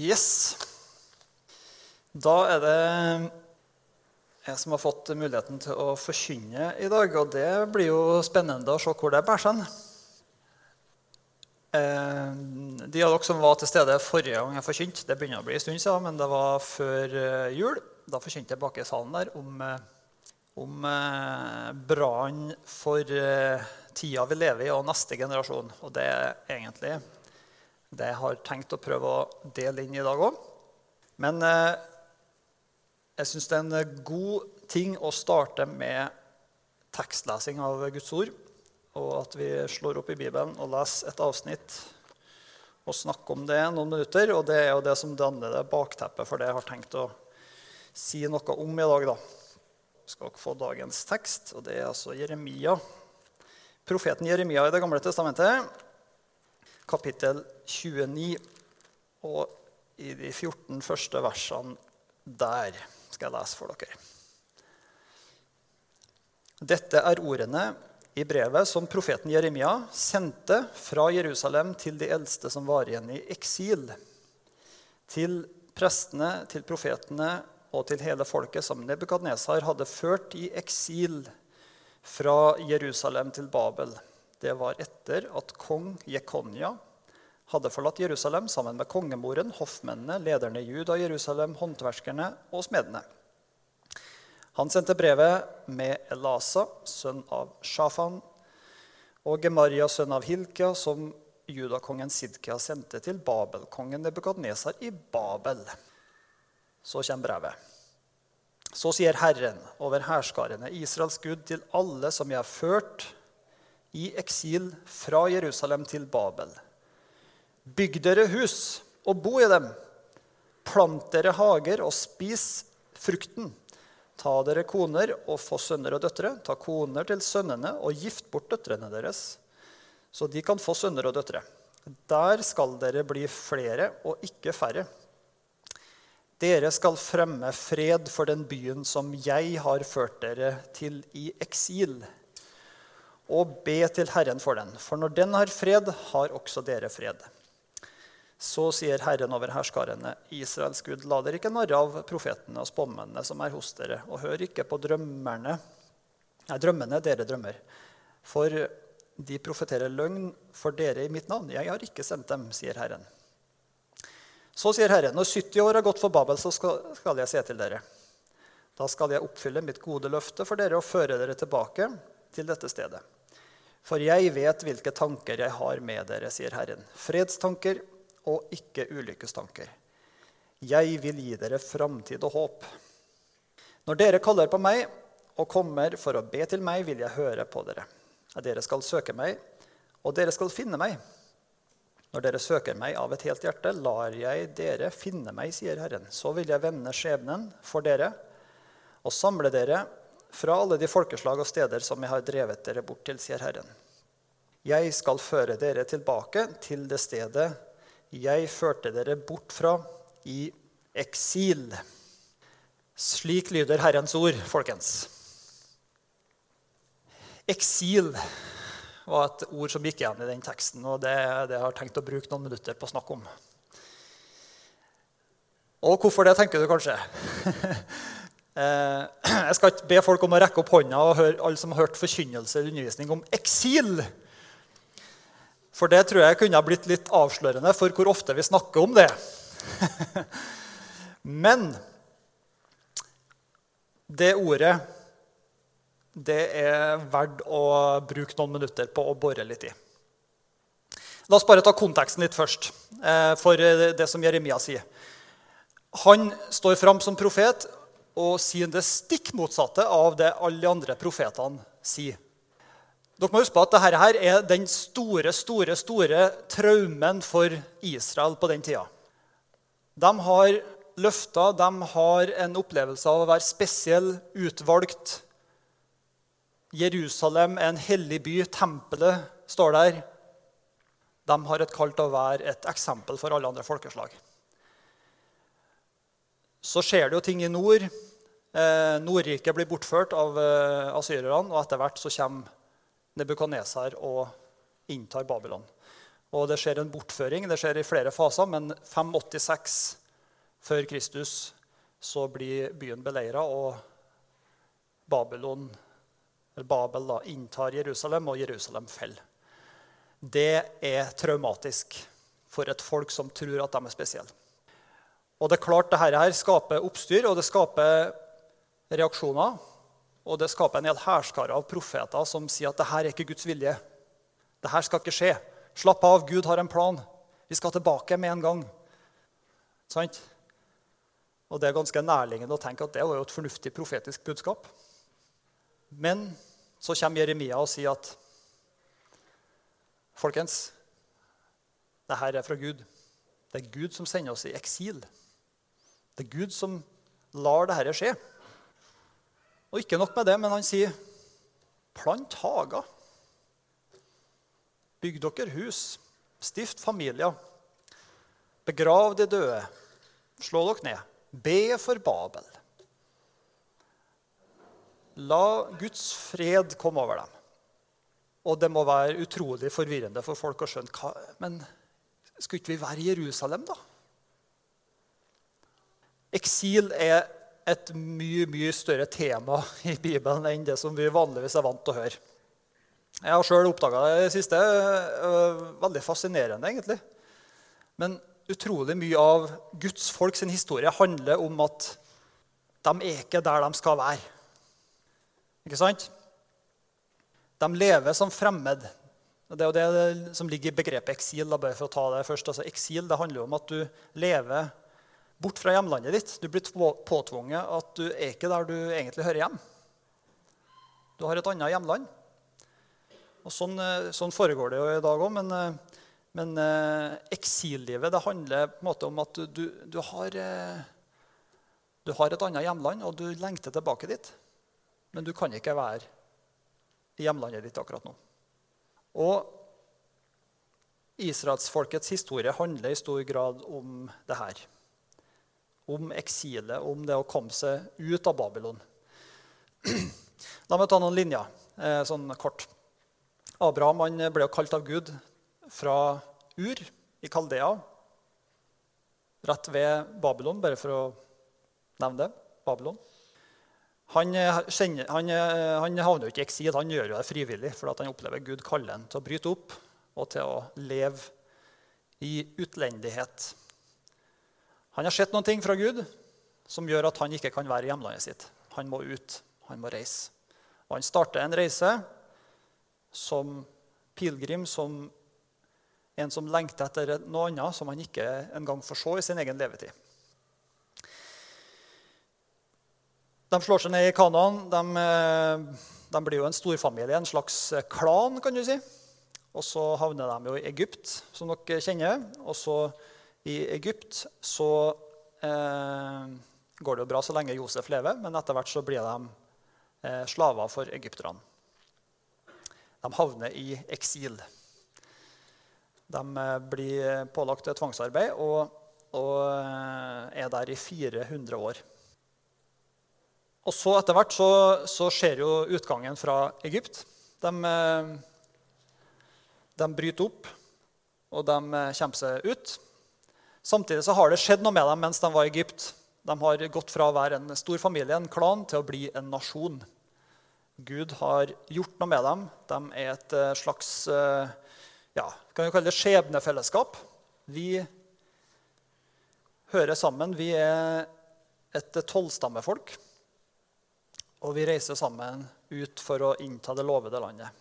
Yes. Da er det jeg som har fått muligheten til å forkynne i dag. Og det blir jo spennende å se hvor det bærer seg. Eh, de av dere som var til stede forrige gang jeg forkynte, det begynner å bli en stund siden, men det var før eh, jul. Da forkynte jeg bak i salen der om, eh, om brannen for tida vi lever i, og neste generasjon. Og det er egentlig det jeg har tenkt å prøve å dele inn i dag òg. Men jeg syns det er en god ting å starte med tekstlesing av Guds ord og at vi slår opp i Bibelen og leser et avsnitt og snakker om det noen minutter. Og det er jo det som danner det bakteppet for det jeg har tenkt å si noe om i dag. da. Skal dere få dagens tekst, og det er altså Jeremia. Profeten Jeremia i Det gamle testamentet, kapittel 29. Og i de 14 første versene der skal jeg lese for dere. Dette er ordene i brevet som profeten Jeremia sendte fra Jerusalem til de eldste som var igjen i eksil, til prestene, til profetene og til hele folket som Nebukadnesar hadde ført i eksil fra Jerusalem til Babel. Det var etter at kong Jekonja hadde forlatt Jerusalem sammen med kongemoren, hoffmennene, lederne i Juda, Jerusalem, håndverkerne og smedene. Han sendte brevet med Elasa, sønn av Shafan, og Gemaria, sønn av Hilkia, som judakongen Sidkia sendte til Babelkongen Nebukadnesar i Babel. Så kommer brevet. Så sier Herren over hærskarene, Israels Gud, til alle som jeg har ført i eksil fra Jerusalem til Babel. Bygg dere hus og bo i dem. Plant dere hager og spis frukten. Ta dere koner og få sønner og døtre. Ta koner til sønnene og gift bort døtrene deres, så de kan få sønner og døtre. Der skal dere bli flere og ikke færre. Dere skal fremme fred for den byen som jeg har ført dere til i eksil, og be til Herren for den. For når den har fred, har også dere fred. Så sier Herren over herskarene, Israels Gud, la dere ikke narre av profetene og spåmennene som er hos dere, og hør ikke på drømmerne, nei, drømmene dere drømmer. For de profeterer løgn for dere i mitt navn. Jeg har ikke sendt dem, sier Herren. Så sier Herren, når 70 år har gått for Babel, så skal, jeg se til dere. Da skal jeg oppfylle mitt gode løfte for dere og føre dere tilbake til dette stedet. For jeg vet hvilke tanker jeg har med dere, sier Herren. Fredstanker og ikke ulykkestanker. Jeg vil gi dere framtid og håp. Når dere kaller på meg og kommer for å be til meg, vil jeg høre på dere. Dere skal søke meg, og dere skal finne meg. Når dere søker meg av et helt hjerte, lar jeg dere finne meg, sier Herren. Så vil jeg vende skjebnen for dere og samle dere fra alle de folkeslag og steder som jeg har drevet dere bort til, sier Herren. Jeg skal føre dere tilbake til det stedet jeg førte dere bort fra i eksil. Slik lyder Herrens ord, folkens. Eksil var et ord som gikk igjen i den teksten, og det, det har jeg tenkt å bruke noen minutter på å snakke om. Og hvorfor det, tenker du kanskje. Eh, jeg skal ikke be folk om å rekke opp hånda og høre alle som har hørt forkynnelse eller undervisning om eksil. For det tror jeg kunne ha blitt litt avslørende for hvor ofte vi snakker om det. Men det ordet det er verdt å bruke noen minutter på å bore litt i. La oss bare ta konteksten litt først eh, for det som Jeremia sier. Han står fram som profet og sier det stikk motsatte av det alle de andre profetene sier. Dere må huske på at dette her er den store, store, store traumen for Israel på den tida. De har løfter, de har en opplevelse av å være spesiell, utvalgt. Jerusalem er en hellig by. Tempelet står der. De har et kall til å være et eksempel for alle andre folkeslag. Så skjer det jo ting i nord. Eh, Nordriket blir bortført av eh, asyrerne, og etter hvert så kommer Nebukadnesar og inntar Babylon. Og det skjer en bortføring. Det skjer i flere faser, men 586 før Kristus så blir byen beleira, og Babylon, eller Babel da, inntar Jerusalem, og Jerusalem faller. Det er traumatisk for et folk som tror at de er spesielle. Og det er klart dette her skaper oppstyr, og det skaper reaksjoner. Og det skaper en hel hærskare av profeter som sier at dette er ikke Guds vilje. Dette skal ikke skje. Slapp av, Gud har en plan. Vi skal tilbake med en gang. Sant? Og det er ganske nærliggende å tenke at det var jo et fornuftig profetisk budskap. Men så kommer Jeremia og sier at Folkens, det her er fra Gud. Det er Gud som sender oss i eksil. Det er Gud som lar dette skje. Og ikke nok med det, men han sier plant hager. Bygg dere hus. Stift familier. Begrav de døde. Slå dere ned. Be for Babel. La Guds fred komme over dem. Og det må være utrolig forvirrende for folk å skjønne hva, Men skulle ikke vi være i Jerusalem, da? Eksil er et mye mye større tema i Bibelen enn det som vi vanligvis er vant til å høre. Jeg har sjøl oppdaga det siste. Veldig fascinerende, egentlig. Men utrolig mye av Guds folk sin historie handler om at de er ikke der de skal være. Ikke sant? De lever som fremmed. Det er jo det som ligger i begrepet eksil. Da, bare for å ta det først. Altså, eksil det handler om at du lever bort fra hjemlandet ditt. Du blir påtvunget at du er ikke der du egentlig hører hjem. Du har et annet hjemland. Og Sånn, sånn foregår det jo i dag òg. Men men eh, eksillivet det handler på en måte om at du, du, har, eh, du, har, et annet hjemland, og du lengter tilbake dit. Men du kan ikke være i hjemlandet ditt akkurat nå. Og Israelsfolkets historie handler i stor grad om det her. Om eksilet, om det å komme seg ut av Babylon. La meg ta noen linjer eh, sånn kort. Abraham ble kalt av Gud fra Ur i Kaldea, rett ved Babylon, bare for å nevne det. Babylon. Han, kjenner, han, eh, han havner jo ikke i eksil, han gjør jo det frivillig fordi han opplever Gud kaller ham til å bryte opp og til å leve i utlendighet. Han har sett noen ting fra Gud som gjør at han ikke kan være i hjemlandet sitt. Han må ut, han må reise. Og han starter en reise som pilegrim, som en som lengter etter noe annet som han ikke engang får se i sin egen levetid. De slår seg ned i Kanaan. De, eh, de, blir jo en storfamilie, en slags klan, kan du si. Og så havner de jo i Egypt, som dere kjenner. Og så i Egypt så eh, går det jo bra så lenge Josef lever, men etter hvert så blir de eh, slaver for egypterne. De havner i eksil. De eh, blir pålagt tvangsarbeid og, og, eh, er der i 400 år. Og så Etter hvert så, så skjer jo utgangen fra Egypt. De, eh, de, bryter opp, og de kommer seg ut. Samtidig så har det skjedd noe med dem mens de var i Egypt. De har gått fra å være en stor familie, en klan, til å bli en nasjon. Gud har gjort noe med dem. De er et slags ja, kan vi kalle det skjebnefellesskap. Vi hører sammen. Vi er et tolvstammefolk. Og vi reiser sammen ut for å innta det lovede landet.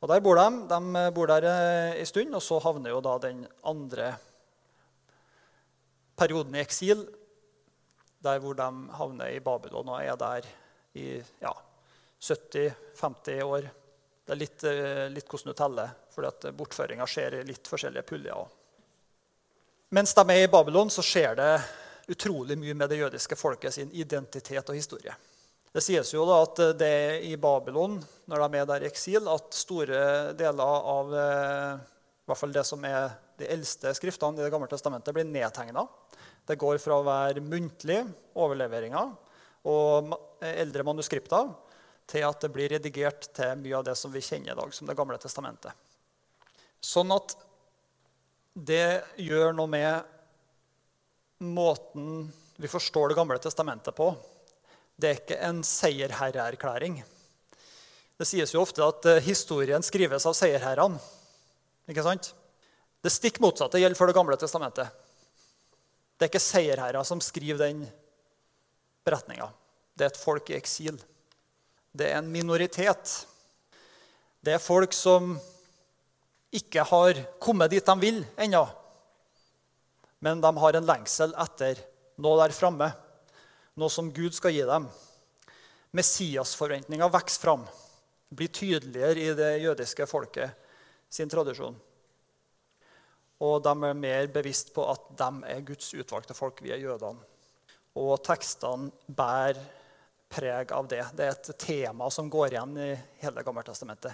Og Der bor de. De bor der en stund, og så havner jo da den andre perioden i eksil, der hvor de havner i Babylon og er der i ja, 70-50 år. Det er litt, eh, litt hvordan du teller for bortføringa skjer i litt forskjellige puljer. Mens de er i Babylon, så skjer det utrolig mye med det jødiske folket sin identitet og historie. Det sies jo da at det er i Babylon, når de er der i eksil, at store deler av eh, i hvert fall det som er de eldste skriftene i Det gamle testamentet, blir nedtegna. Det går fra å være muntlig overleveringer og eldre manuskripter til at det blir redigert til mye av det som vi kjenner i dag som Det gamle testamentet. Sånn at det gjør noe med måten vi forstår Det gamle testamentet på. Det er ikke en seierherreerklæring. Det sies jo ofte at eh, historien skrives av seierherrene. Ikke sant? Det stikk motsatte gjelder for Det gamle testamentet. Det er ikke seierherrer som skriver den beretninga. Det er et folk i eksil. Det er en minoritet. Det er folk som ikke har kommet dit de vil ennå. Men de har en lengsel etter noe der framme, noe som Gud skal gi dem. Messias-forventninga vokser fram, blir tydeligere i det jødiske folket sin tradisjon. Og de er mer bevisst på at de er Guds utvalgte folk. Vi er jødene. Og tekstene bærer preg av det. Det er et tema som går igjen i hele Gammeltestamentet.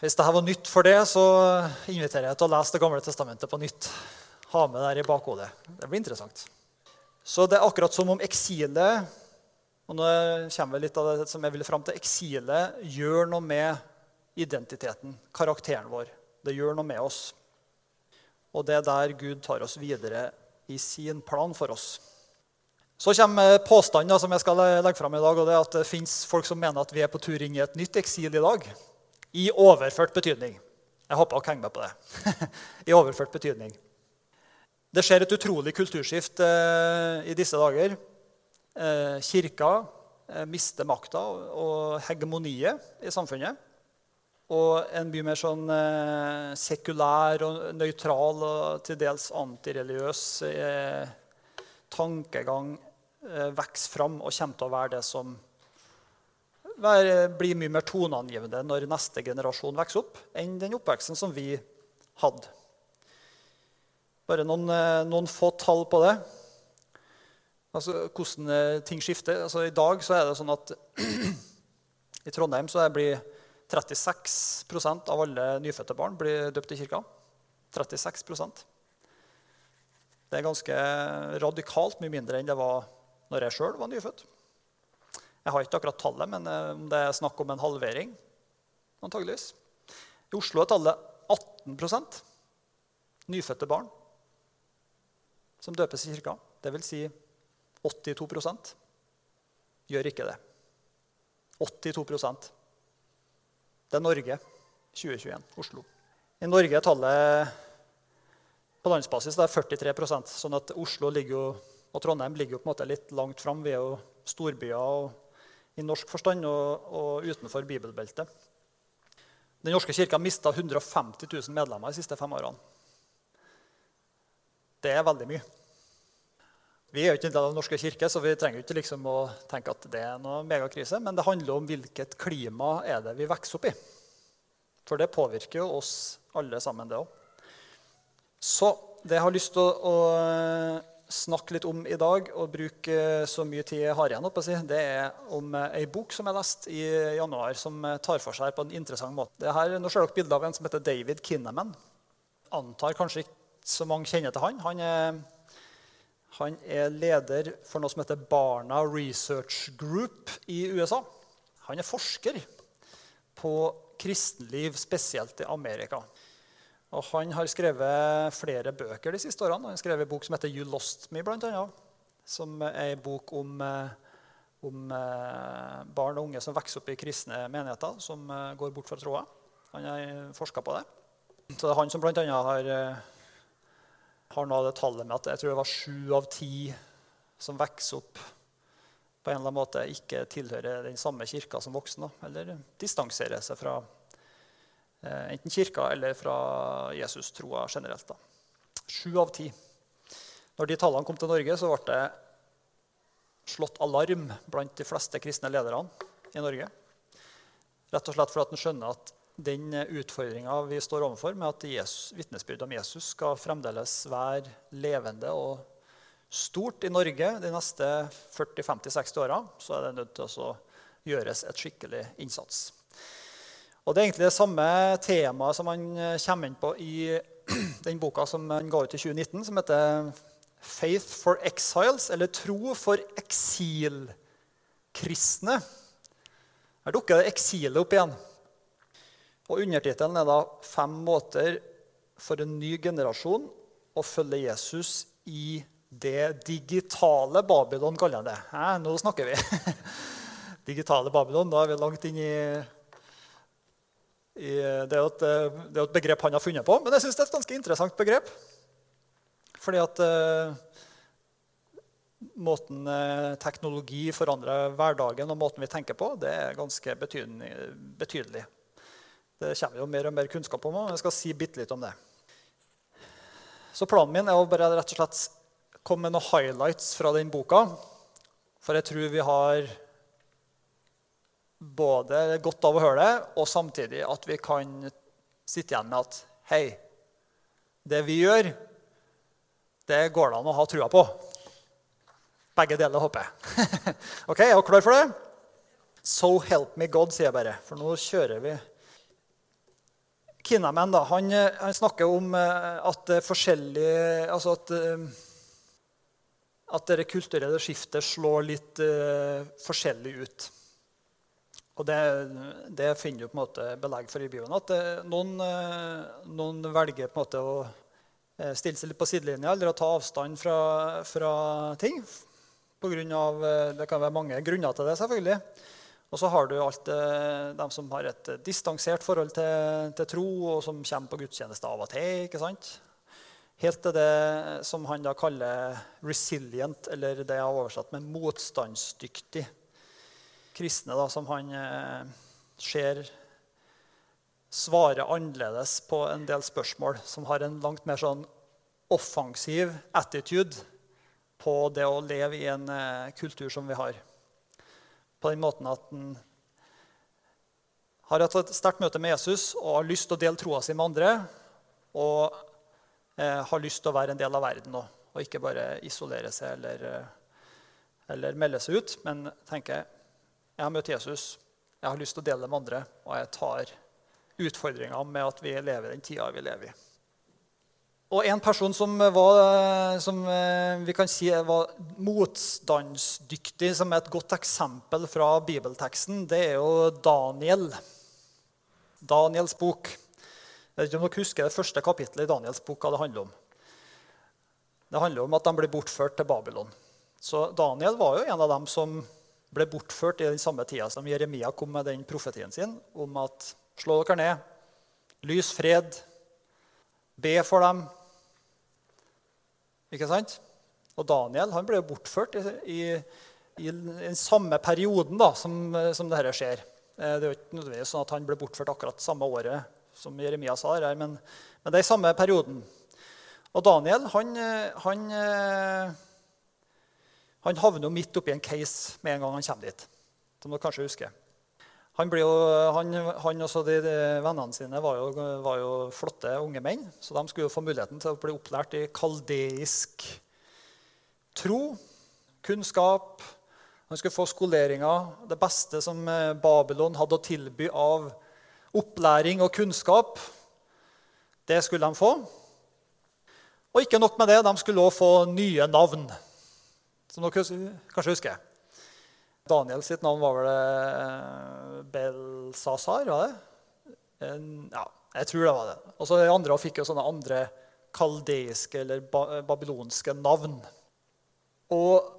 Hvis dette var nytt for det, så inviterer jeg til å lese Det gamle testamentet på nytt. Ha med det i bakhodet. Det blir interessant. Så det er akkurat som om eksilet og nå kommer litt av det som jeg vil fram til, Eksilet gjør noe med identiteten, karakteren vår. Det gjør noe med oss. Og det er der Gud tar oss videre i sin plan for oss. Så kommer påstanden som jeg skal legge fram i dag, og det er at det fins folk som mener at vi er på tur inn i et nytt eksil i dag. I overført betydning. Jeg håper dere henger med på det. I overført betydning. Det skjer et utrolig kulturskift eh, i disse dager. Eh, kirka eh, mister makta og hegemoniet i samfunnet. Og en mye mer sånn eh, sekulær og nøytral og til dels antireligiøs eh, tankegang eh, vokser fram og kommer til å være det som blir mye mer toneangivende når neste generasjon vokser opp, enn den oppveksten som vi hadde. Bare noen, eh, noen få tall på det. Altså, hvordan eh, ting skifter. Altså, I dag så er det sånn at i Trondheim så blir 36% av alle nyfødte barn blir døpt i kirka. 36% Det er ganske radikalt mye mindre enn det var når jeg sjøl var nyfødt. Jeg har ikke akkurat tallet, men eh, om det er snakk om en halvering antageligvis. I Oslo er tallet 18% nyfødte barn som døpes i kirka. Det vil si 82% gjør ikke det. 82 Det er Norge 2021. Oslo. I Norge er tallet på landsbasis det er 43% sånn at Oslo jo, og Trondheim ligger jo på en måte litt langt fram. Vi er jo storbyer og i norsk forstand og, og utenfor bibelbeltet. Den norske kirka mista 150 000 medlemmer de siste fem årene. Det er veldig mye. Vi er jo ikke en del av Den norske kirke, så vi trenger ikke liksom å tenke at det er noe megakrise. Men det handler om hvilket klima er det vi vokser opp i. For det påvirker jo oss alle sammen, det òg. Så det jeg har lyst til å, å snakke litt om i dag og bruke så mye tid jeg har igjen, si, det er om ei bok som jeg leste i januar, som tar for seg på en interessant måte. Det her, nå ser dere bilde av en som heter David Kinnaman. Antar kanskje ikke så mange kjenner til han. Han er, han er leder for noe som heter Barna Research Group i USA. Han er forsker på kristenliv, spesielt i Amerika. Og han har skrevet flere bøker de siste årene. Han har skrevet en bok som heter 'You Lost Me', blant annet, som er en bok om, eh, om eh, barn og unge som vokser opp i kristne menigheter, som eh, går bort fra troa. Han har forska på det. Så det er han som blant annet har, har av det tallet med at jeg tror det var sju av ti som vokser opp på en eller annen måte ikke tilhører den samme kirka som voksne, eller distanserer seg fra Eh, enten kirka eller fra Jesus-troa generelt. Sju av ti. Når de tallene kom til Norge, så ble det slått alarm blant de fleste kristne lederne i Norge. Rett og slett fordi en skjønner at den utfordringa vi står overfor med at vitnesbyrdet om Jesus skal fremdeles være levende og stort i Norge de neste 40-50-60 åra, så er det nødt til å gjøres et skikkelig innsats. Og Det er egentlig det samme temaet som han kommer inn på i den boka som han ga ut i 2019, som heter 'Faith for Exiles', eller 'Tro for eksilkristne'. Her dukker det eksilet opp igjen. Og Undertittelen er da 'Fem måter for en ny generasjon å følge Jesus i det digitale Babylon, kaller jeg det. Hæ, nå snakker vi. digitale Babylon. Da er vi langt inn i, i det, er et, det er et begrep han har funnet på. Men jeg syns det er et ganske interessant begrep. Fordi at uh, måten uh, teknologi forandrer hverdagen og måten vi tenker på, det er ganske betydelig. Det kommer jo mer og mer kunnskap om, men jeg skal si bitte litt om det. Så planen min er å bare rett og slett komme med noen highlights fra den boka. For jeg tror vi har både godt av å høre det, og samtidig at vi kan sitte igjen med at hei, det vi gjør, det går det an å ha trua på. Begge deler, håper jeg. ok, er dere klar for det? So help me God, sier jeg bare. For nå kjører vi Kinnaman da, han, eh, han, snakker om eh, at det er forskjellig altså at, eh, at det kulturelle skiftet slår litt uh, forskjellig ut. Og det, det, finner du på en måte belegg for i Bibelen. At det, noen, noen, velger på en måte å stille seg litt på sidelinja eller å ta avstand fra, fra ting. På grunn av, det kan være mange grunner til det, selvfølgelig. Og så har du alt eh, dem som har et distansert forhold til, til, tro, og som kommer på gudstjeneste av og til. ikke sant? Helt til det som han da kaller 'resilient', eller det jeg har oversatt med 'motstandsdyktig'. Kristne da, som han eh, ser svarer annerledes på en del spørsmål, som har en langt mer sånn offensiv attitude på det å leve i en eh, kultur som vi har på den måten at han har hatt et sterkt møte med Jesus og har lyst til å dele troa si med andre. Og eh, har lyst til å være en del av verden òg, og ikke bare isolere seg eller, eh, eller melde seg ut. Men tenker jeg har møtt Jesus, jeg har lyst til å dele det med andre, og jeg tar utfordringa med at vi lever den tida vi lever i. Og en person som, var, som eh, vi kan si var motstandsdyktig, som er et godt eksempel fra bibelteksten, det er jo Daniel. Daniels bok. Jeg vet ikke om dere husker det første kapittelet i Daniels bok, hva det handler om. Det handler om at de ble bortført til Babylon. Så Daniel var jo en av dem som ble bortført i den samme tida som Jeremia kom med den profetien sin om at slå dere ned, lys fred, be for dem, ikke sant? Og Daniel han ble bortført i, i, den samme perioden da, som, som dette skjer. Eh, det er jo ikke nødvendigvis sånn at han ble bortført akkurat samme året som Jeremia sa, her, men, men det er i samme perioden. Og Daniel han, han, han havner jo midt oppi en case med en gang han kommer dit. Som dere kanskje husker. Han, jo, han, han og de, de, vennene sine var jo, var jo, flotte unge menn. Så de skulle jo få muligheten til å bli opplært i kaldeisk tro, kunnskap. Han skulle få skoleringa, det beste som eh, Babylon hadde å tilby av opplæring og kunnskap. Det skulle de få. Og ikke nok med det, de skulle også få nye navn, som dere kanskje husker. Daniel sitt navn var vel eh, Belsasar? var det? Ja, jeg tror det var det. Og så de andre fikk jo sånne andre kaldeiske eller babylonske navn. Og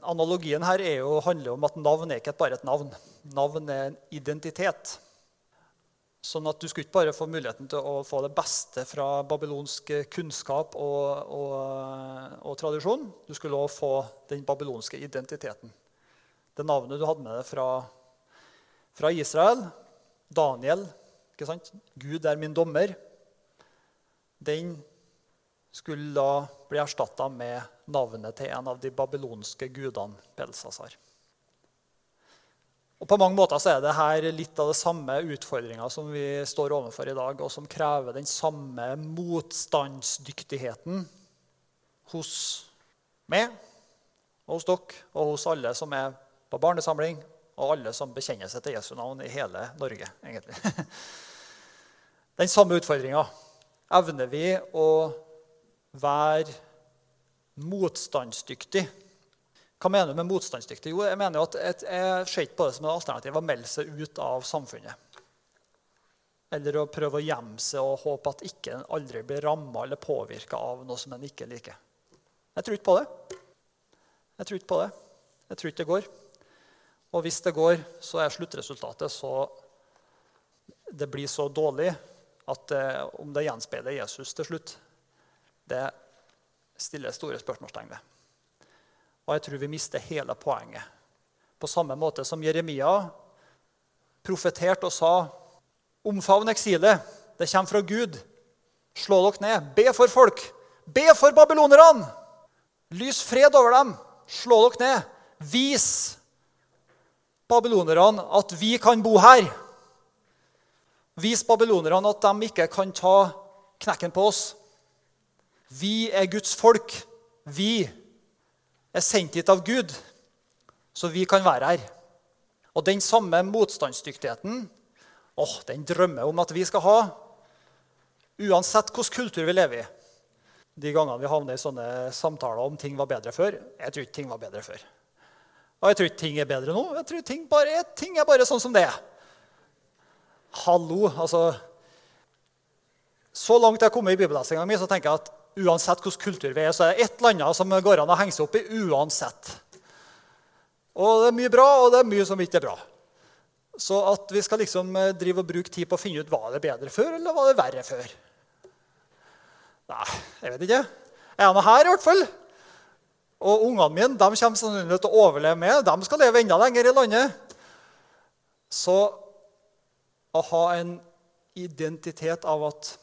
Analogien her jo, handler om at navn er ikke bare et navn. Navn er en identitet. Sånn at Du skulle ikke bare få muligheten til å få det beste fra babylonsk kunnskap og, og, og tradisjon. Du skulle også få den babylonske identiteten det navnet du hadde med deg fra, fra Israel, Daniel ikke sant? Gud er min dommer. Den skulle da bli erstatta med navnet til en av de babylonske gudene, Belsasar. Og På mange måter så er det her litt av det samme utfordringa som vi står overfor i dag, og som krever den samme motstandsdyktigheten hos meg, hos dere og hos alle som er på barnesamling og alle som bekjenner seg til Jesu navn i hele Norge. egentlig. Den samme utfordringa. Evner vi å være motstandsdyktig? Hva mener du med motstandsdyktig? Jo, Jeg mener at jeg ser ikke på det som et alternativ å melde seg ut av samfunnet. Eller å prøve å gjemme seg og håpe at ikke en aldri blir ramma eller påvirka av noe som en ikke liker. Jeg tror ikke på det. Jeg tror ikke på det. Jeg tror ikke det går. Og hvis det går, så er sluttresultatet så Det blir så dårlig at eh, om det gjenspeiler Jesus til slutt, det stiller store spørsmålstegn ved. Og jeg tror vi mister hele poenget. På samme måte som Jeremia profeterte og sa Omfavn eksilet. Det kommer fra Gud. Slå dere ned. Be for folk. Be for babylonerne! Lys fred over dem. Slå dere ned. Vis babylonerne at vi kan bo her. Vis babylonerne at de ikke kan ta knekken på oss. Vi er Guds folk. Vi er sendt hit av Gud, så vi kan være her. Og den samme motstandsdyktigheten åh, den drømmer om at vi skal ha, uansett hvilken kultur vi lever i. De gangene vi havner i sånne samtaler om ting var bedre før Jeg tror ikke ting var bedre før. Og jeg tror ikke ting er bedre nå. Jeg tror ting, bare, ting er bare sånn som det er. Hallo, altså Så langt jeg har kommet i bibellesinga mi, så tenker jeg at uansett hvilken kultur vi er, så er det et eller annet som går an å henge seg opp i uansett. Og det er mye bra, og det er mye som ikke er bra. Så at vi skal liksom eh, drive og bruke tid på å finne ut var det bedre før eller var det verre før Nei, jeg vet ikke. Jeg er nå her, i hvert fall. Og ungene mine de kommer sannsynligvis til å overleve med. De skal leve enda lenger i landet. Så å ha en identitet av at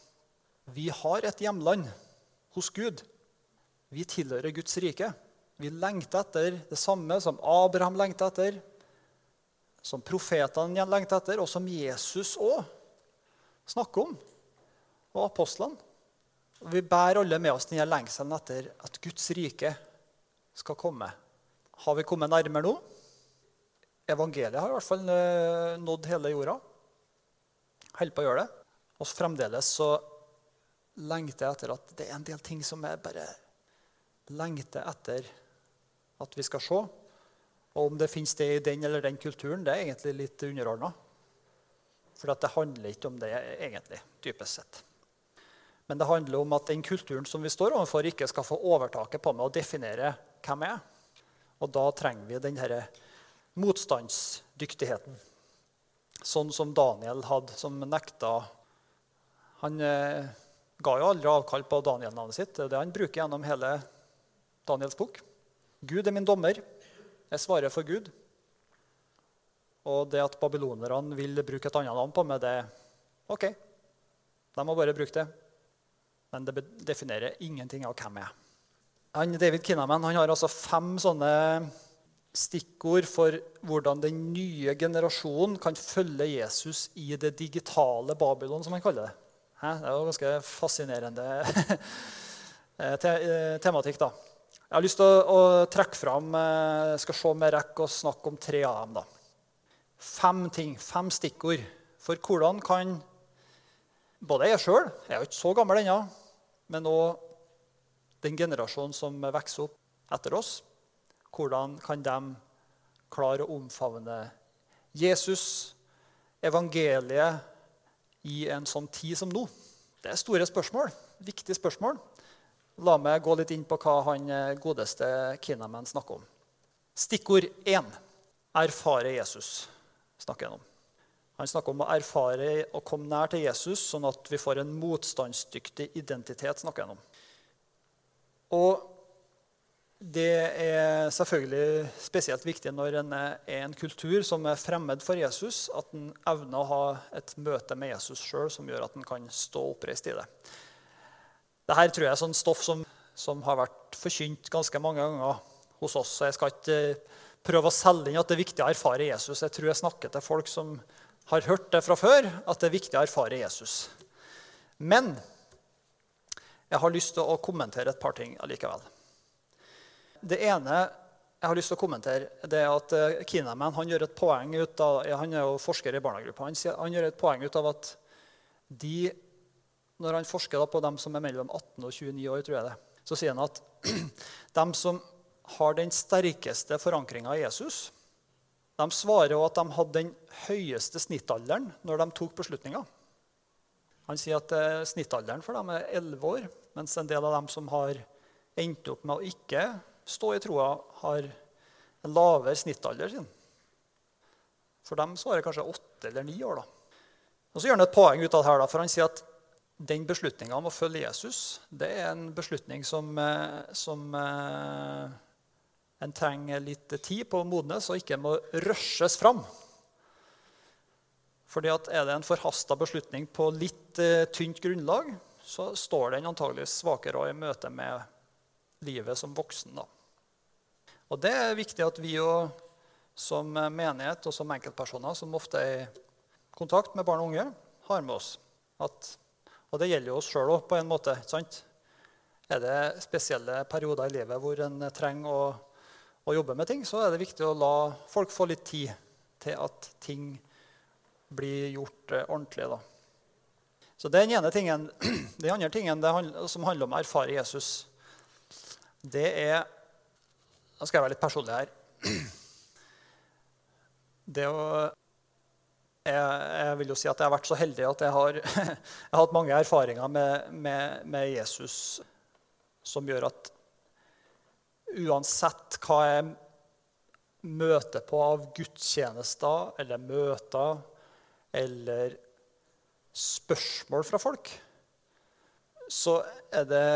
vi har et hjemland hos Gud Vi tilhører Guds rike. Vi lengter etter det samme som Abraham lengter etter som profetene lengter etter, og som Jesus òg snakker om, og apostlene. Vi bærer alle med oss denne lengselen etter at Guds rike skal komme. Har vi kommet nærmere nå? Evangeliet har i hvert fall eh, nådd hele jorda. Holder på å gjøre det. Og fremdeles så lengter jeg etter at det er en del ting som jeg bare lengter etter at vi skal se. Og om det finnes det i den eller den kulturen, det er egentlig litt underordna. For det handler ikke om det egentlig, dypest sett. Men det handler om at den kulturen som vi står overfor, ikke skal få overtaket på meg og definere hvem jeg er. Og da trenger vi denne motstandsdyktigheten. Sånn som Daniel hadde, som nekta Han eh, ga jo aldri avkall på Daniel-navnet sitt. Det er det han bruker gjennom hele Daniels bok. Gud er min dommer. Jeg svarer for Gud. Og det at babylonerne vil bruke et annet navn på meg, det OK. De må bare bruke det. Men det definerer ingenting av hvem jeg er. Han, David Kinnaman han har altså fem sånne stikkord for hvordan den nye generasjonen kan følge Jesus i det digitale Babylon, som han kaller det. Det er jo ganske fascinerende eh, eh, tematikk. da. Jeg har lyst til å, å trekke fram eh, skal se om jeg rekker å snakke om tre av dem. da. Fem ting, fem stikkord for hvordan kan både jeg sjøl Jeg er jo ikke så gammel ennå. Men òg den generasjonen som vokser opp etter oss. Hvordan kan de klare å omfavne Jesus, evangeliet, i en sånn tid som nå? Det er store spørsmål. Viktige spørsmål. La meg gå litt inn på hva han eh, godeste Kinnaman snakker om. Stikkord 1. Erfare Jesus. snakker han om. Han snakker om å erfare og komme nær til Jesus, sånn at vi får en motstandsdyktig identitet. snakker han om. Og det er selvfølgelig spesielt viktig når en er en kultur som er fremmed for Jesus, at en evner å ha et møte med Jesus sjøl som gjør at en kan stå oppreist i det. Dette tror jeg er sånn stoff som, som, har vært forkynt ganske mange ganger hos oss. så Jeg skal ikke eh, prøve å selge inn at det er viktig å erfare Jesus. Jeg tror jeg snakker til folk som har hørt det fra før, at det er viktig å erfare Jesus. Men jeg har lyst til å kommentere et par ting allikevel. Det ene jeg har lyst til å kommentere, det er at eh, Kinaman han gjør et poeng ut av, han er jo forsker i barnegruppa, han, han gjør et poeng ut av at de når han forsker på dem som er mellom 18 og 29 år, tror jeg det, så sier han at de som har den sterkeste forankringa i Jesus, de svarer også at de hadde den høyeste snittalderen når de tok beslutninger. Han sier at eh, snittalderen for dem er 11 år, mens en del av dem som har endt opp med å ikke stå i troa, har en lavere snittalder sin. For dem så er kanskje 8 eller 9 år. da. Og Så gjør han et poeng ut av det her, da, for han sier at den beslutninga om å følge Jesus det er en beslutning som, eh, som eh, en trenger litt tid på å modnes og ikke må rushes fram. Fordi at Er det en forhasta beslutning på litt eh, tynt grunnlag, så står den antagelig svakere i møte med livet som voksen. da. Og Det er viktig at vi jo, som menighet og som enkeltpersoner som ofte er i kontakt med barn og unge, har med oss. At, og det gjelder jo oss sjøl òg, på en måte. sant? Er det spesielle perioder i livet hvor en trenger å, å jobbe med ting, så er det viktig å la folk få litt tid til at ting blir gjort eh, ordentlig. Da. Så Den ene tingen, den andre tingen handler, som handler om å erfare Jesus, det er Nå skal jeg være litt personlig her. Det å jeg, jeg, vil jo si at jeg har vært så heldig at jeg har, jeg har hatt mange erfaringer med, med, med, Jesus som gjør at uansett hva jeg møter på av gudstjenester eller møter eller spørsmål fra folk, så er det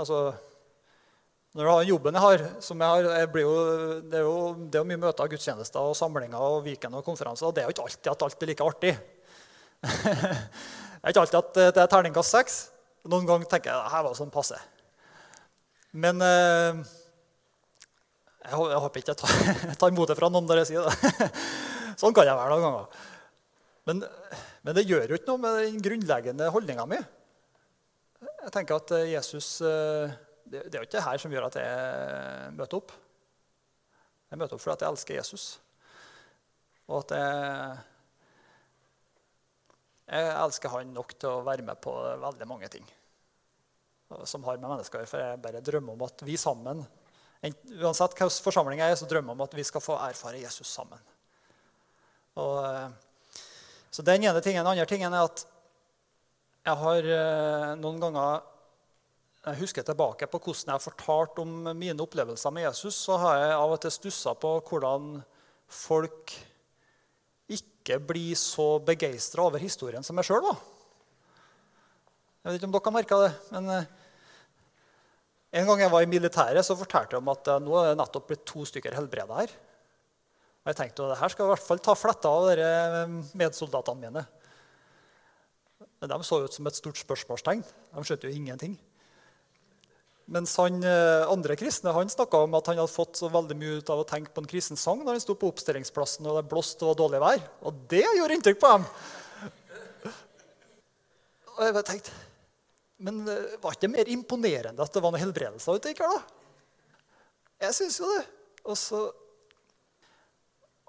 Altså Når du har den jobben jeg har, som jeg har jeg jo, det, er jo, det er jo mye møter, gudstjenester, og samlinger og weekend og konferanser. og Det er jo ikke alltid at alt er like artig. det er ikke alltid at det er terningkast seks. Noen ganger tenker jeg at her var sånn passe. Men eh, jeg, jeg håper ikke jeg tar, tar imot det fra noen når jeg sier det. sånn kan jeg være noen ganger. Men, men, det gjør jo ikke noe med den grunnleggende holdninga mi. Jeg tenker at eh, Jesus eh, Det, det er jo ikke det her som gjør at jeg møter opp. Jeg møter opp fordi jeg elsker Jesus. Og at jeg, jeg elsker han nok til å være med på veldig mange ting som har med mennesker å gjøre. For jeg bare drømmer om at vi sammen, uansett hvilken forsamling jeg er, så drømmer jeg om at vi skal få erfare Jesus sammen. Og eh, så den ene tingen. Den andre tingen er at jeg har eh, noen ganger jeg husker tilbake på hvordan jeg har fortalt om mine opplevelser med Jesus, så har jeg av og til stussa på hvordan folk ikke blir så begeistra over historien som jeg sjøl var. Jeg vet ikke om dere har merka det, men eh, en gang jeg var i militæret, så fortalte jeg om at eh, nå er det nettopp blitt to stykker helbreda her. Og jeg tenkte at det her skal i hvert fall ta fletta av dere medsoldatene mine. Men de så ut som et stort spørsmålstegn. De skjønte jo ingenting. Mens han eh, andre kristne han snakka om at han hadde fått så veldig mye ut av å tenke på en kristen sang når han sto på oppstillingsplassen og det blåste og var dårlig vær. Og det gjorde inntrykk på dem! Og jeg bare tenkte, Men det var ikke mer imponerende at det var noen helbredelser ute i kveld? Jeg syns jo det. Og så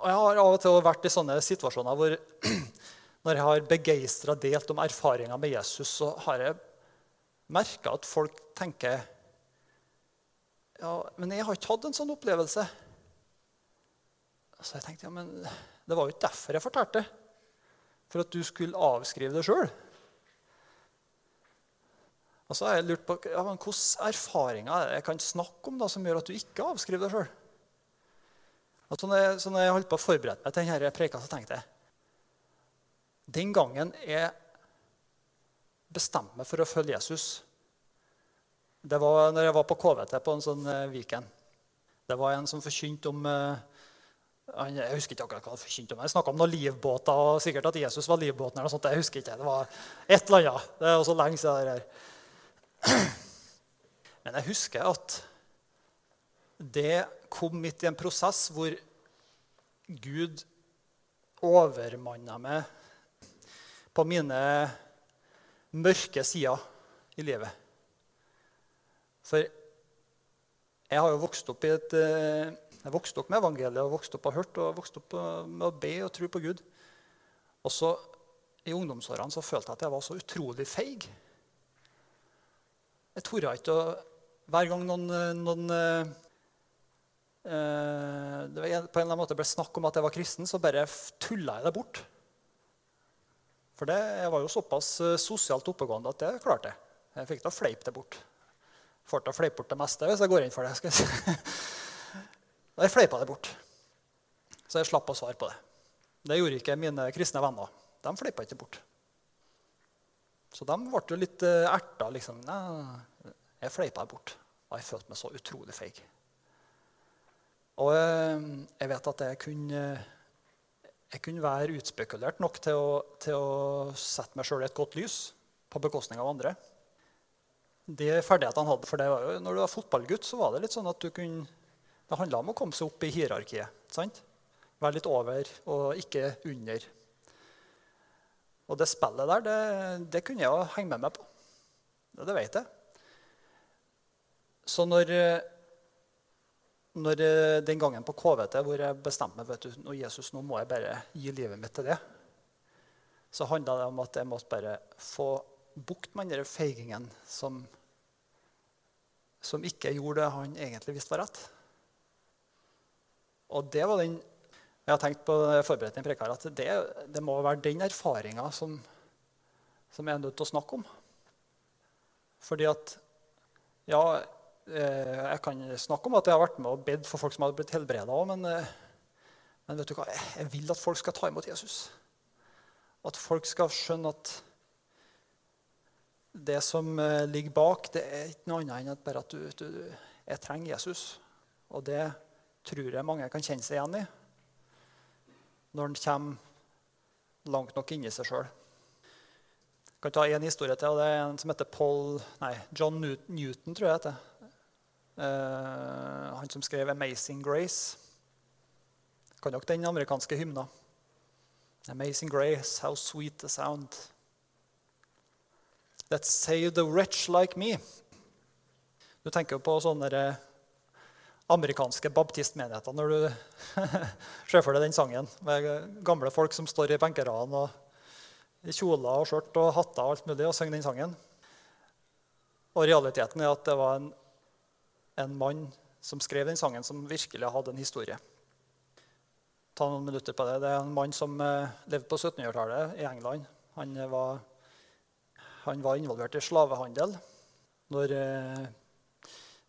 og jeg har av og til vært i sånne situasjoner hvor når jeg har begeistra delt om erfaringer med Jesus, så har jeg merka at folk tenker ja, men jeg har ikke hatt en sånn opplevelse. Så jeg tenkte ja, men det var jo ikke derfor jeg fortalte. For at du skulle avskrive det sjøl. Og så har jeg lurt på ja, men hvilke erfaringer jeg kan snakke om da, som gjør at du ikke avskriver deg sjøl. Så når, jeg, holdt på å forberede meg til denne preika, så tenkte jeg Den gangen jeg bestemte meg for å følge Jesus Det var når jeg var på KVT på en sånn weekend. Det var en som forkynte om uh, Jeg husker ikke akkurat hva han forkynte om. Jeg snakka om noen livbåter, og sikkert at Jesus var livbåten. eller noe sånt. Jeg husker ikke. Det var et eller annet. Det er også lenge siden. Det Men jeg husker at det kom midt i en prosess hvor Gud overmanna meg på mine mørke sider i livet. For jeg har jo vokst opp i et eh, jeg vokste opp med evangeliet og vokst opp og hørt og vokst opp med å be og tro på Gud. Og så I ungdomsårene så følte jeg at jeg var så utrolig feig. Jeg torde ikke å Hver gang noen, noen eh, det var, på en eller annen måte ble snakk om at jeg var kristen, så bare tulla jeg det bort. For det, jeg var jo såpass eh, sosialt oppegående at det klarte jeg. Jeg fikk til å fleipe det bort. Får til å fleipe bort det meste hvis jeg går inn for det. skal jeg si. Jeg fleipa det bort. Så jeg slapp å svare på det. Det gjorde ikke mine kristne venner. De fleipa ikke bort. Så de ble jo litt eh, erta. Liksom. Nei, jeg fleipa bort. Og jeg følte meg så utrolig feig. Og eh, jeg vet at jeg kunne, jeg kunne være utspekulert nok til å, til å sette meg sjøl i et godt lys på bekostning av andre. De ferdighetene han hadde, for det var jo, når du var fotballgutt, så var det litt sånn at du kunne Det handla om å komme seg opp i hierarkiet. sant? Være litt over og ikke under. Og det spillet der, det, det kunne jeg jo henge med meg på. Det vet jeg. Så når, når den gangen på KVT hvor jeg bestemte meg vet du, Jesus, nå må jeg bare gi livet mitt til det, så handla det om at jeg måtte bare få bukt med den feigingen som, som ikke gjorde det han egentlig visste var rett. Og det var den jeg har tenkt på forberedt en prekar, at det, det, må være den erfaringa som, som jeg er nødt til å snakke om. Fordi at Ja, eh, jeg kan snakke om at jeg har vært med og bedt for folk som hadde blitt helbreda òg, men, eh, men, vet du hva? jeg vil at folk skal ta imot Jesus. At folk skal skjønne at det som eh, ligger bak, det er ikke noe annet enn at bare at du, du Jeg trenger Jesus. Og det tror jeg mange kan kjenne seg igjen i når en kommer langt nok inni seg sjøl. Jeg kan ta én historie til. og Det er en som heter Paul, nei, John Newton. tror jeg heter. Uh, han som skrev 'Amazing Grace'. Kan dere den amerikanske hymna? Amazing grace, how sweet the sound. Let's save the wretch like me. Du tenker jo på sånne amerikanske baptistmenigheter når du ser for deg den sangen med gamle folk som står i benkeradene i kjoler og skjørt og hatter og alt mulig og synger den sangen. Og realiteten er at det var en, en mann som skrev den sangen, som virkelig hadde en historie. Ta noen minutter på Det Det er en mann som eh, levde på 1700-tallet i England. Han var, han var involvert i slavehandel. Når eh,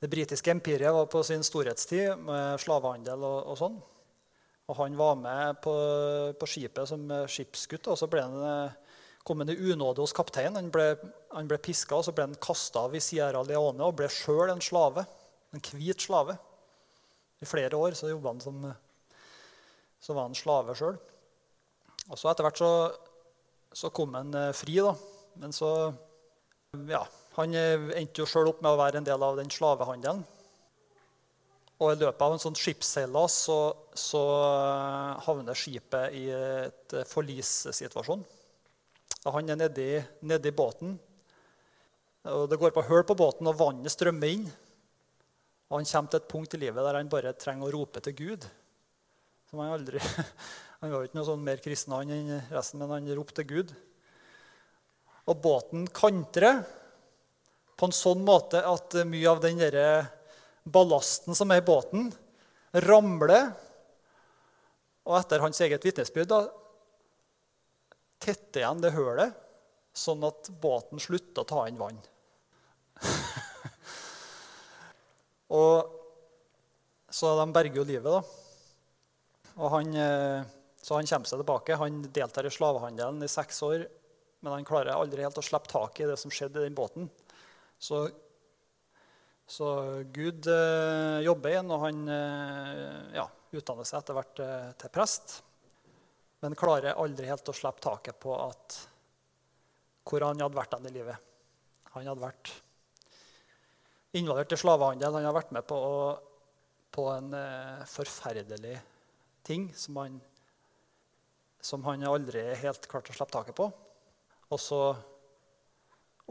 det britiske empiriet var på sin storhetstid med slavehandel og, og sånn. Og han var med på, på skipet som skipsgutt. Og så han, eh, kom han i unåde hos kapteinen. Han ble, han ble piska og så ble han kasta av i Sierra Leone og ble sjøl en slave. En hvit slave. I flere år så jobba han som så var han slave sjøl. Og så etter hvert så, så kom han eh, fri, da. Men så ja, han eh, endte jo sjøl opp med å være en del av den slavehandelen. Og I løpet av en sånn skipsseilas så, så eh, havner skipet i et eh, forlissituasjon. Han er nedi, nedi båten. og Det går på hull på båten, og vannet strømmer inn. Og Han kommer til et punkt i livet der han bare trenger å rope til Gud. Som Han aldri, han var jo ikke noe sånn mer kristen enn resten, men han ropte til Gud. Og båten kantrer på en sånn måte at mye av den der ballasten som er i båten, ramler. Og etter hans eget vitnesbyrd tetter igjen det hølet, sånn at båten slutter å ta inn vann. og Så de berger jo livet, da. Og han, eh, så han kommer seg tilbake. Han deltar i slavehandelen i seks år, men han klarer aldri helt å slippe tak i det som skjedde i den båten. Så, så Gud eh, jobber igjen, og han eh, ja, utdanner seg etter hvert eh, til prest. Men klarer aldri helt å slippe taket på at, hvor han hadde vært i livet. Han hadde vært involvert i slavehandel. Han hadde vært med på, på en eh, forferdelig ting som han, som han aldri helt klarte å slippe taket på. Og så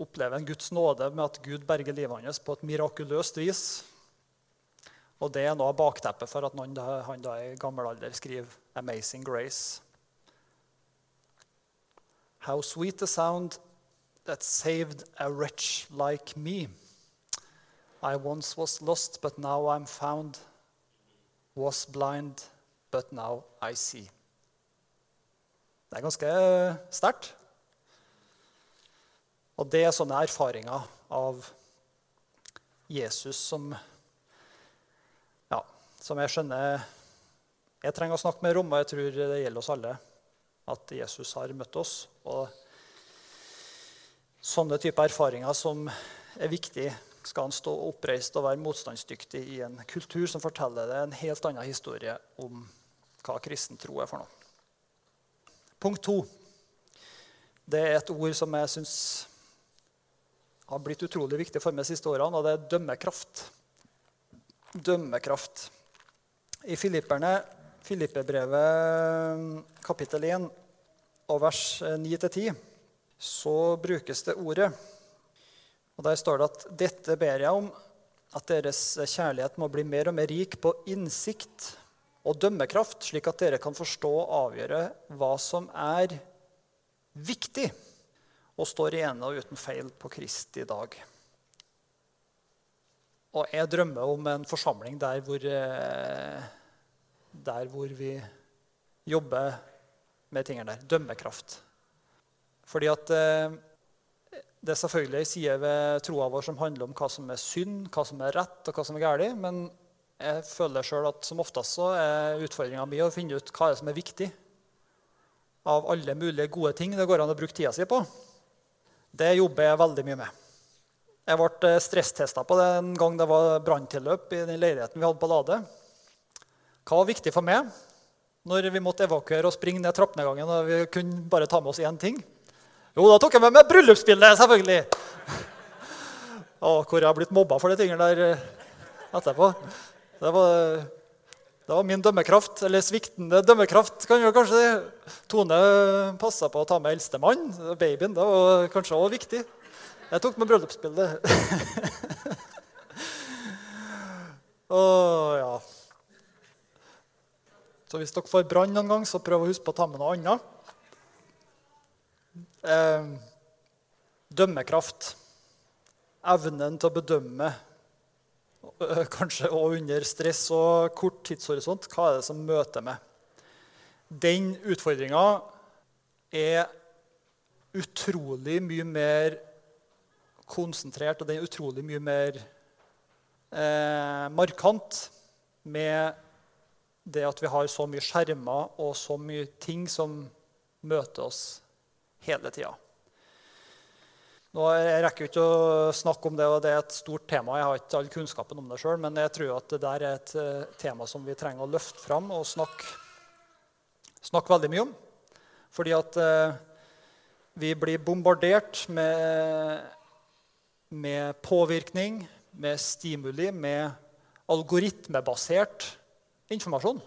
opplever en Guds nåde med at Gud berger livet hans på et mirakuløst vis. Og det er noe av bakteppet for at noen han da i gammel alder skriver 'Amazing Grace'. How sweet the sound that saved a wretch like me. I once was lost, but now I'm found. Was blind, but now I see. Det er ganske sterkt. Og det er sånne erfaringer av Jesus som ja, som jeg skjønner Jeg trenger å snakke mer om, og jeg tror det gjelder oss alle. At Jesus har møtt oss. Og sånne typer erfaringer som er viktig, skal han stå oppreist og være motstandsdyktig i en kultur som forteller det en helt annen historie om hva kristen tro er for noe. Punkt to. Det er et ord som jeg syns har blitt utrolig viktig for meg de siste årene, og det er dømmekraft. Dømmekraft. I Filipperne, Filippebrevet kapittel 1 og vers 9-10 så brukes det ordet. Og Der står det at dette ber jeg om, at deres kjærlighet må bli mer og mer rik på innsikt og dømmekraft, slik at dere kan forstå og avgjøre hva som er viktig og står rene og uten feil på Kristi dag. Og jeg drømmer om en forsamling der hvor, eh, der hvor vi jobber med tingene der. Dømmekraft. Fordi at eh, det er selvfølgelig ei side ved troa vår som handler om hva som er synd, hva som er rett, og hva som er galt. Men jeg føler sjøl at som oftest så er utfordringa mi å finne ut hva som er viktig. Av alle mulige gode ting det går an å bruke tida si på. Det jobber jeg veldig mye med. Jeg ble eh, stresstesta på det en gang det var branntilløp i den leiligheten vi hadde på Lade. Hva var viktig for meg når vi måtte evakuere og springe ned trappenedgangen og vi kunne bare ta med oss én ting? Jo, da tok jeg med meg bryllupsbildet, selvfølgelig! Og hvor jeg har blitt mobba for de tingene der eh, etterpå. Det var, det var min dømmekraft, eller sviktende dømmekraft. kan jo kanskje Tone passa på å ta med eldstemann. Babyen det var kanskje òg viktig. Jeg tok med bryllupsbildet. oh, ja. Så hvis dere får brann noen gang, så prøv å huske på å ta med noe annet. Eh, dømmekraft. Evnen til å bedømme, kanskje òg under stress og kort tidshorisont. Hva er det som møter meg? Den utfordringa er utrolig mye mer konsentrert, og den er utrolig mye mer eh, markant med det at vi har så mye skjermer og så mye ting som møter oss hele tida. Nå, jeg rekker ikke å snakke om det, og det er et stort tema. Jeg har ikke all kunnskapen om det sjøl, men jeg tror at det der er et uh, tema som vi trenger å løfte fram og snakke, snakke veldig mye om. Fordi at uh, vi blir bombardert med med påvirkning, med stimuli, med algoritmebasert informasjon.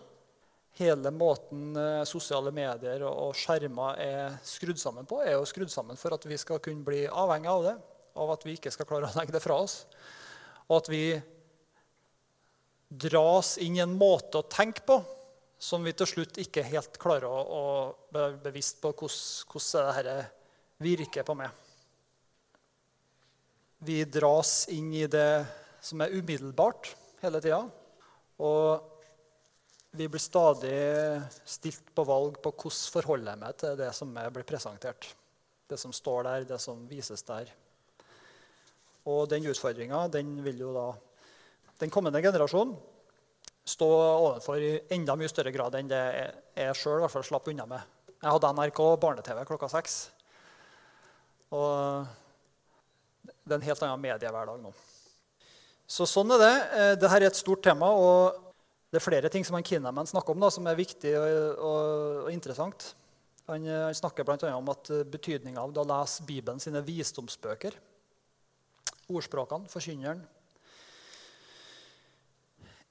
Hele måten eh, sosiale medier og skjermer er skrudd sammen på, er jo skrudd sammen for at vi skal kunne bli avhengig av det, av at vi ikke skal klare å legge det fra oss. Og at vi dras inn i en måte å tenke på som vi til slutt ikke helt klarer å, å være bevisst på hvordan, dette virker på meg. Vi dras inn i det som er umiddelbart hele tida. Og vi blir stadig stilt på valg på hvordan forholder jeg meg til det som blir presentert. Det som står der, det som vises der. Og den utfordringa den vil jo da den kommende generasjonen stå overfor i enda mye større grad enn det jeg sjøl slapp unna med. Jeg hadde NRK barne-TV klokka seks. Og det er en helt annen mediehverdag nå. Så sånn er det. Eh, Dette er et stort tema, og det er flere ting som han Kinnaman snakker om da, som er viktig og, og, og interessant. Han, eh, han snakker bl.a. om at eh, betydninga av å lese Bibelen sine visdomsbøker, ordspråkene, forkynneren,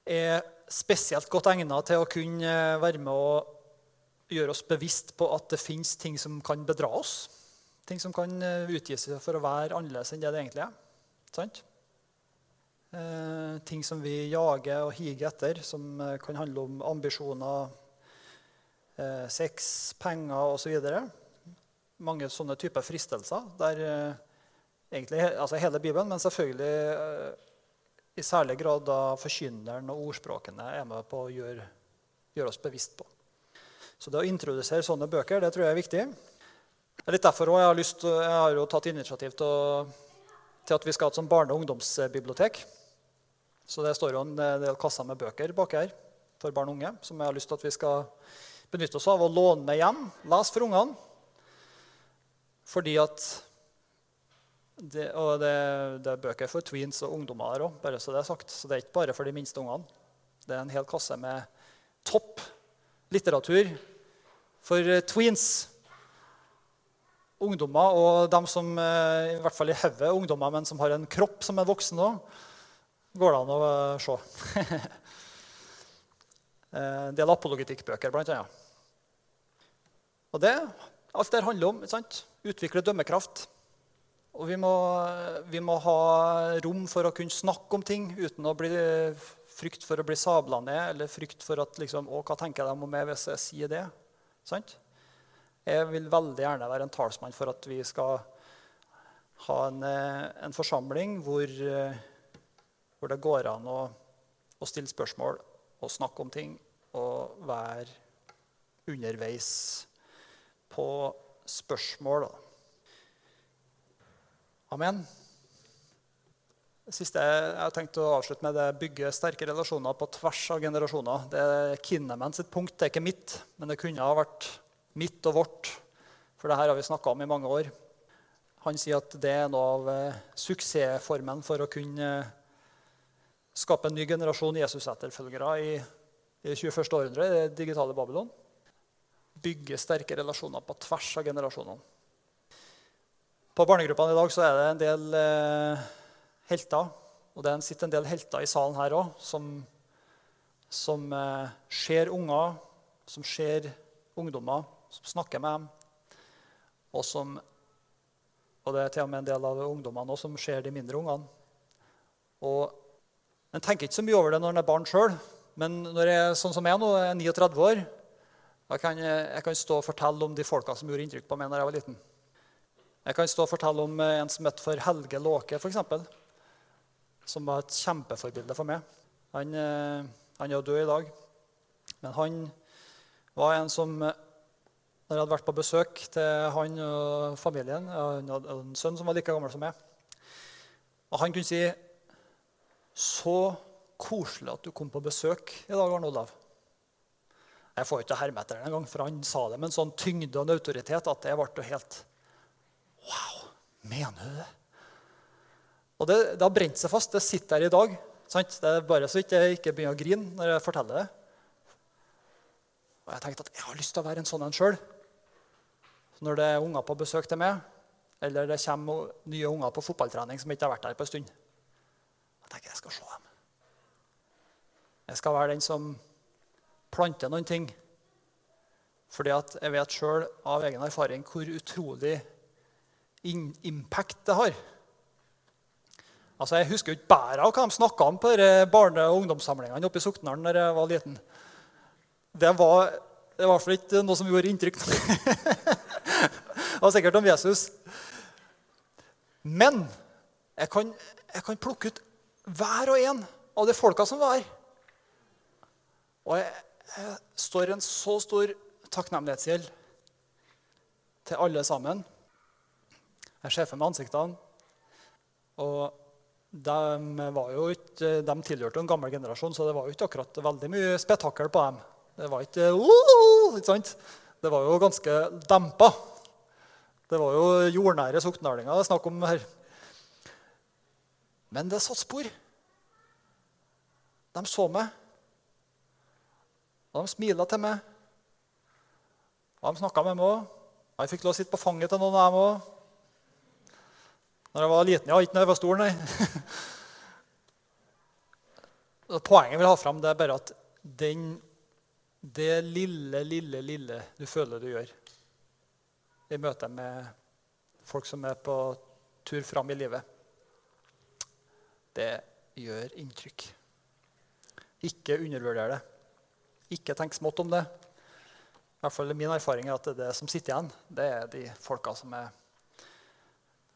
er spesielt godt egnet til å kunne være med å gjøre oss bevisst på at det fins ting som kan bedra oss. Ting som kan eh, utgi seg for å være annerledes enn det det egentlig er. Sant? Eh, ting som vi jager og higer etter, som eh, kan handle om ambisjoner, eh, sex, penger osv. Mange sånne typer fristelser der eh, egentlig altså hele Bibelen, men selvfølgelig eh, i særlig grad da forkynneren og ordspråkene er med på å gjøre, gjøre oss bevisst på. Så det å introdusere sånne bøker det tror jeg er viktig. Det er litt derfor også jeg har, lyst, jeg har jo tatt initiativ til, til at vi skal ha et sånn barne- og ungdomsbibliotek. Så det står jo en del kasser med bøker bak her for barn og unge som jeg har lyst til at vi skal benytte oss av og låne med hjem. Les for ungene. Fordi at det, Og det, det, er bøker for tweens og ungdommer òg, bare så det er sagt. Så det er ikke bare for de minste ungene. Det er en hel kasse med topp litteratur for tweens. Ungdommer og dem som eh, i hvert fall i hodet ungdommer, men som har en kropp som er voksen òg, går det an å eh, se. Eh, en del apologitikkbøker, blant annet. Og det, alt det handler om sant? utvikle dømmekraft. Og vi må, vi må, ha rom for å kunne snakke om ting uten å bli frykt for å bli sabla ned eller frykt for at liksom, å, hva tenker de om meg hvis jeg sier det. Sant? Jeg vil veldig gjerne være en talsmann for at vi skal ha en, eh, en forsamling hvor, eh, hvor, det går an å, å, stille spørsmål og snakke om ting og være underveis på spørsmål. Amen. Det siste jeg har tenkt å avslutte med, det er bygge sterke relasjoner på tvers av generasjoner. Det er Kinnaman sitt punkt, det er ikke mitt, men det kunne ha vært mitt og vårt. For det her har vi snakka om i mange år. Han sier at det er noe av eh, suksessformen for å kunne eh, skape en ny generasjon Jesus-etterfølgere i, det 21. århundre, i det digitale Babylon. Bygge sterke relasjoner på tvers av generasjonene. På barnegruppene i dag så er det en del eh, helter. Og det sitter en del helter i salen her òg som, som eh, ser unger, som ser ungdommer, som snakker med dem. Og, som, og det er til og med en del av ungdommene også, som ser de mindre ungene. Og En tenker ikke så mye over det når en er barn sjøl, men når jeg sånn som jeg nå, er 39 år, da kan jeg, jeg kan stå og fortelle om de folka som gjorde inntrykk på meg når jeg var liten. Jeg kan stå og fortelle om en som het for Helge Låke, f.eks., som var et kjempeforbilde for meg. Han, eh, han er død i dag, men han var en som når jeg hadde vært på besøk til han og familien Han hadde en sønn som var like gammel som meg. Og han kunne si Så koselig at du kom på besøk i dag, Arne Olav. Jeg får ikke herme etter den engang, for han sa det med en sånn tyngde og en autoritet at jeg ble helt Wow! Mener du det? Og det, det har brent seg fast. Det sitter her i dag. Sant? Det er bare så ikke jeg ikke begynner å grine når jeg forteller det. Og jeg tenkte at jeg har lyst til å være en sånn en sjøl. Når det er unger på besøk til meg, eller det kommer nye unger på fotballtrening som ikke har vært der på en stund, tenker jeg skal se dem. Jeg skal være den som planter noen ting. Fordi at jeg vet sjøl av egen erfaring hvor utrolig impact det har. Altså, Jeg husker jo ikke bare hva de snakka om på barne- og ungdomssamlingene oppe i Soknaren når jeg var liten. Det var i hvert fall ikke noe som gjorde inntrykk. det var sikkert om Jesus. Men jeg kan, jeg kan, plukke ut hver og en av de folka som var. Og jeg, jeg står en så stor takknemlighetsgjeld til alle sammen. Jeg ser for meg ansiktene. Og de, ikke, de tilhørte en gammel generasjon, så det var jo ikke akkurat veldig mye spetakkel på dem. Det var ikke, uh, ikke sant? Det var jo ganske dempa. Det var jo jordnære soknalinger det er snakk om her. Men det satte spor. De så meg. Og de smila til meg. Og de snakka med meg òg. Jeg fikk lov å sitte på fanget til noen av dem òg. Når jeg var liten, ja. Ikke når jeg var stor, nei. Poenget jeg vil ha fram, det er bare at den det lille, lille, lille du føler du gjør i møte med folk som er på tur fram i livet, det gjør inntrykk. Ikke undervurder det. Ikke tenk smått om det. I hvert fall Min erfaring er at det, det som sitter igjen, det er de folka som er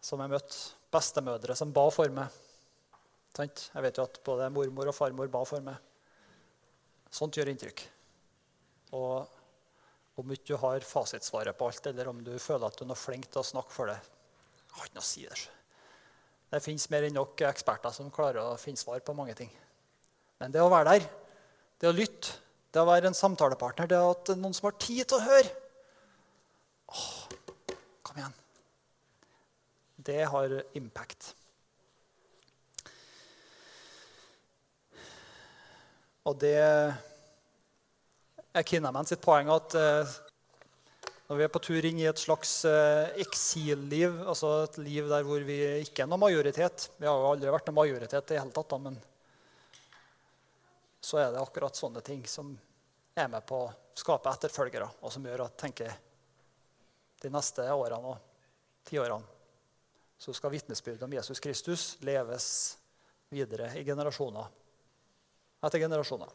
som jeg møtte. Bestemødre som ba for meg. Jeg vet jo at både mormor og farmor ba for meg. Sånt gjør inntrykk. Og Om ikke du har fasitsvaret på alt, eller om du føler at du er noe flink til å snakke for det. Jeg har ikke noe å si Det Det fins mer enn nok eksperter som klarer å finne svar på mange ting. Men det å være der, det å lytte, det å være en samtalepartner, det at noen som har tid til å høre Åh, Kom igjen. Det har impact. Og det er Kinnaman sitt poeng at eh, når vi er på tur inn i et slags eh, eksilliv, altså et liv der hvor vi ikke er noen majoritet Vi har jo aldri vært noen majoritet i hele tatt, da, men så er det akkurat sånne ting som er med på å skape etterfølgere, og som gjør at tenker, de neste årene og tiårene så skal vitnesbyrdet om Jesus Kristus leves videre i generasjoner etter generasjoner.